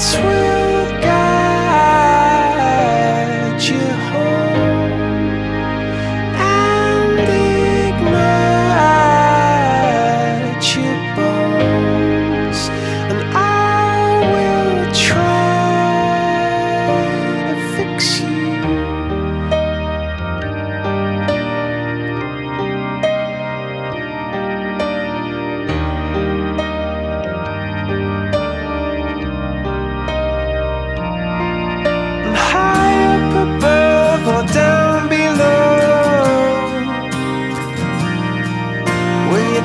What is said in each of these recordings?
Lights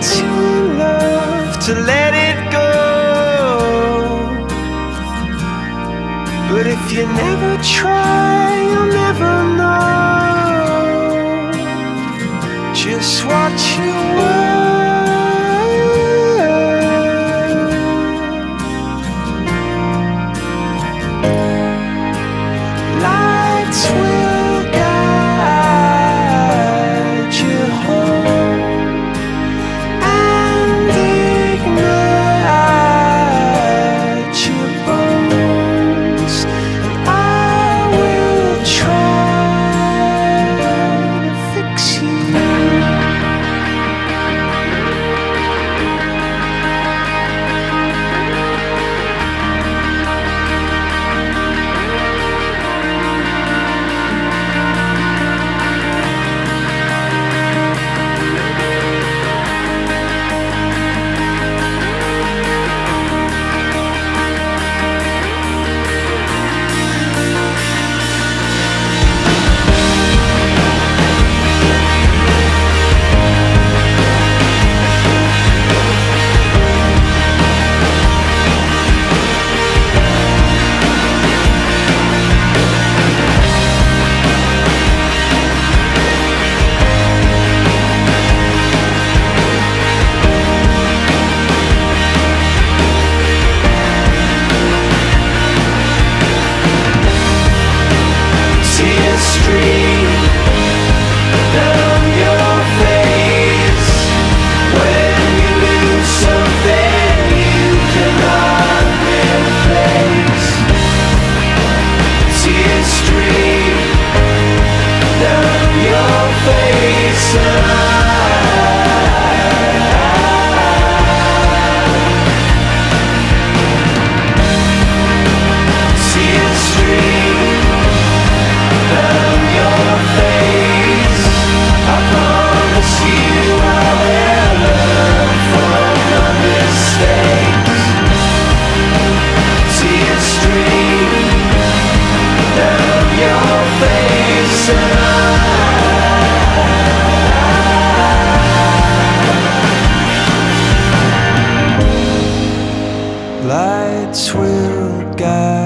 Too in love to let it go. But if you never try, you'll never know just what you were. Will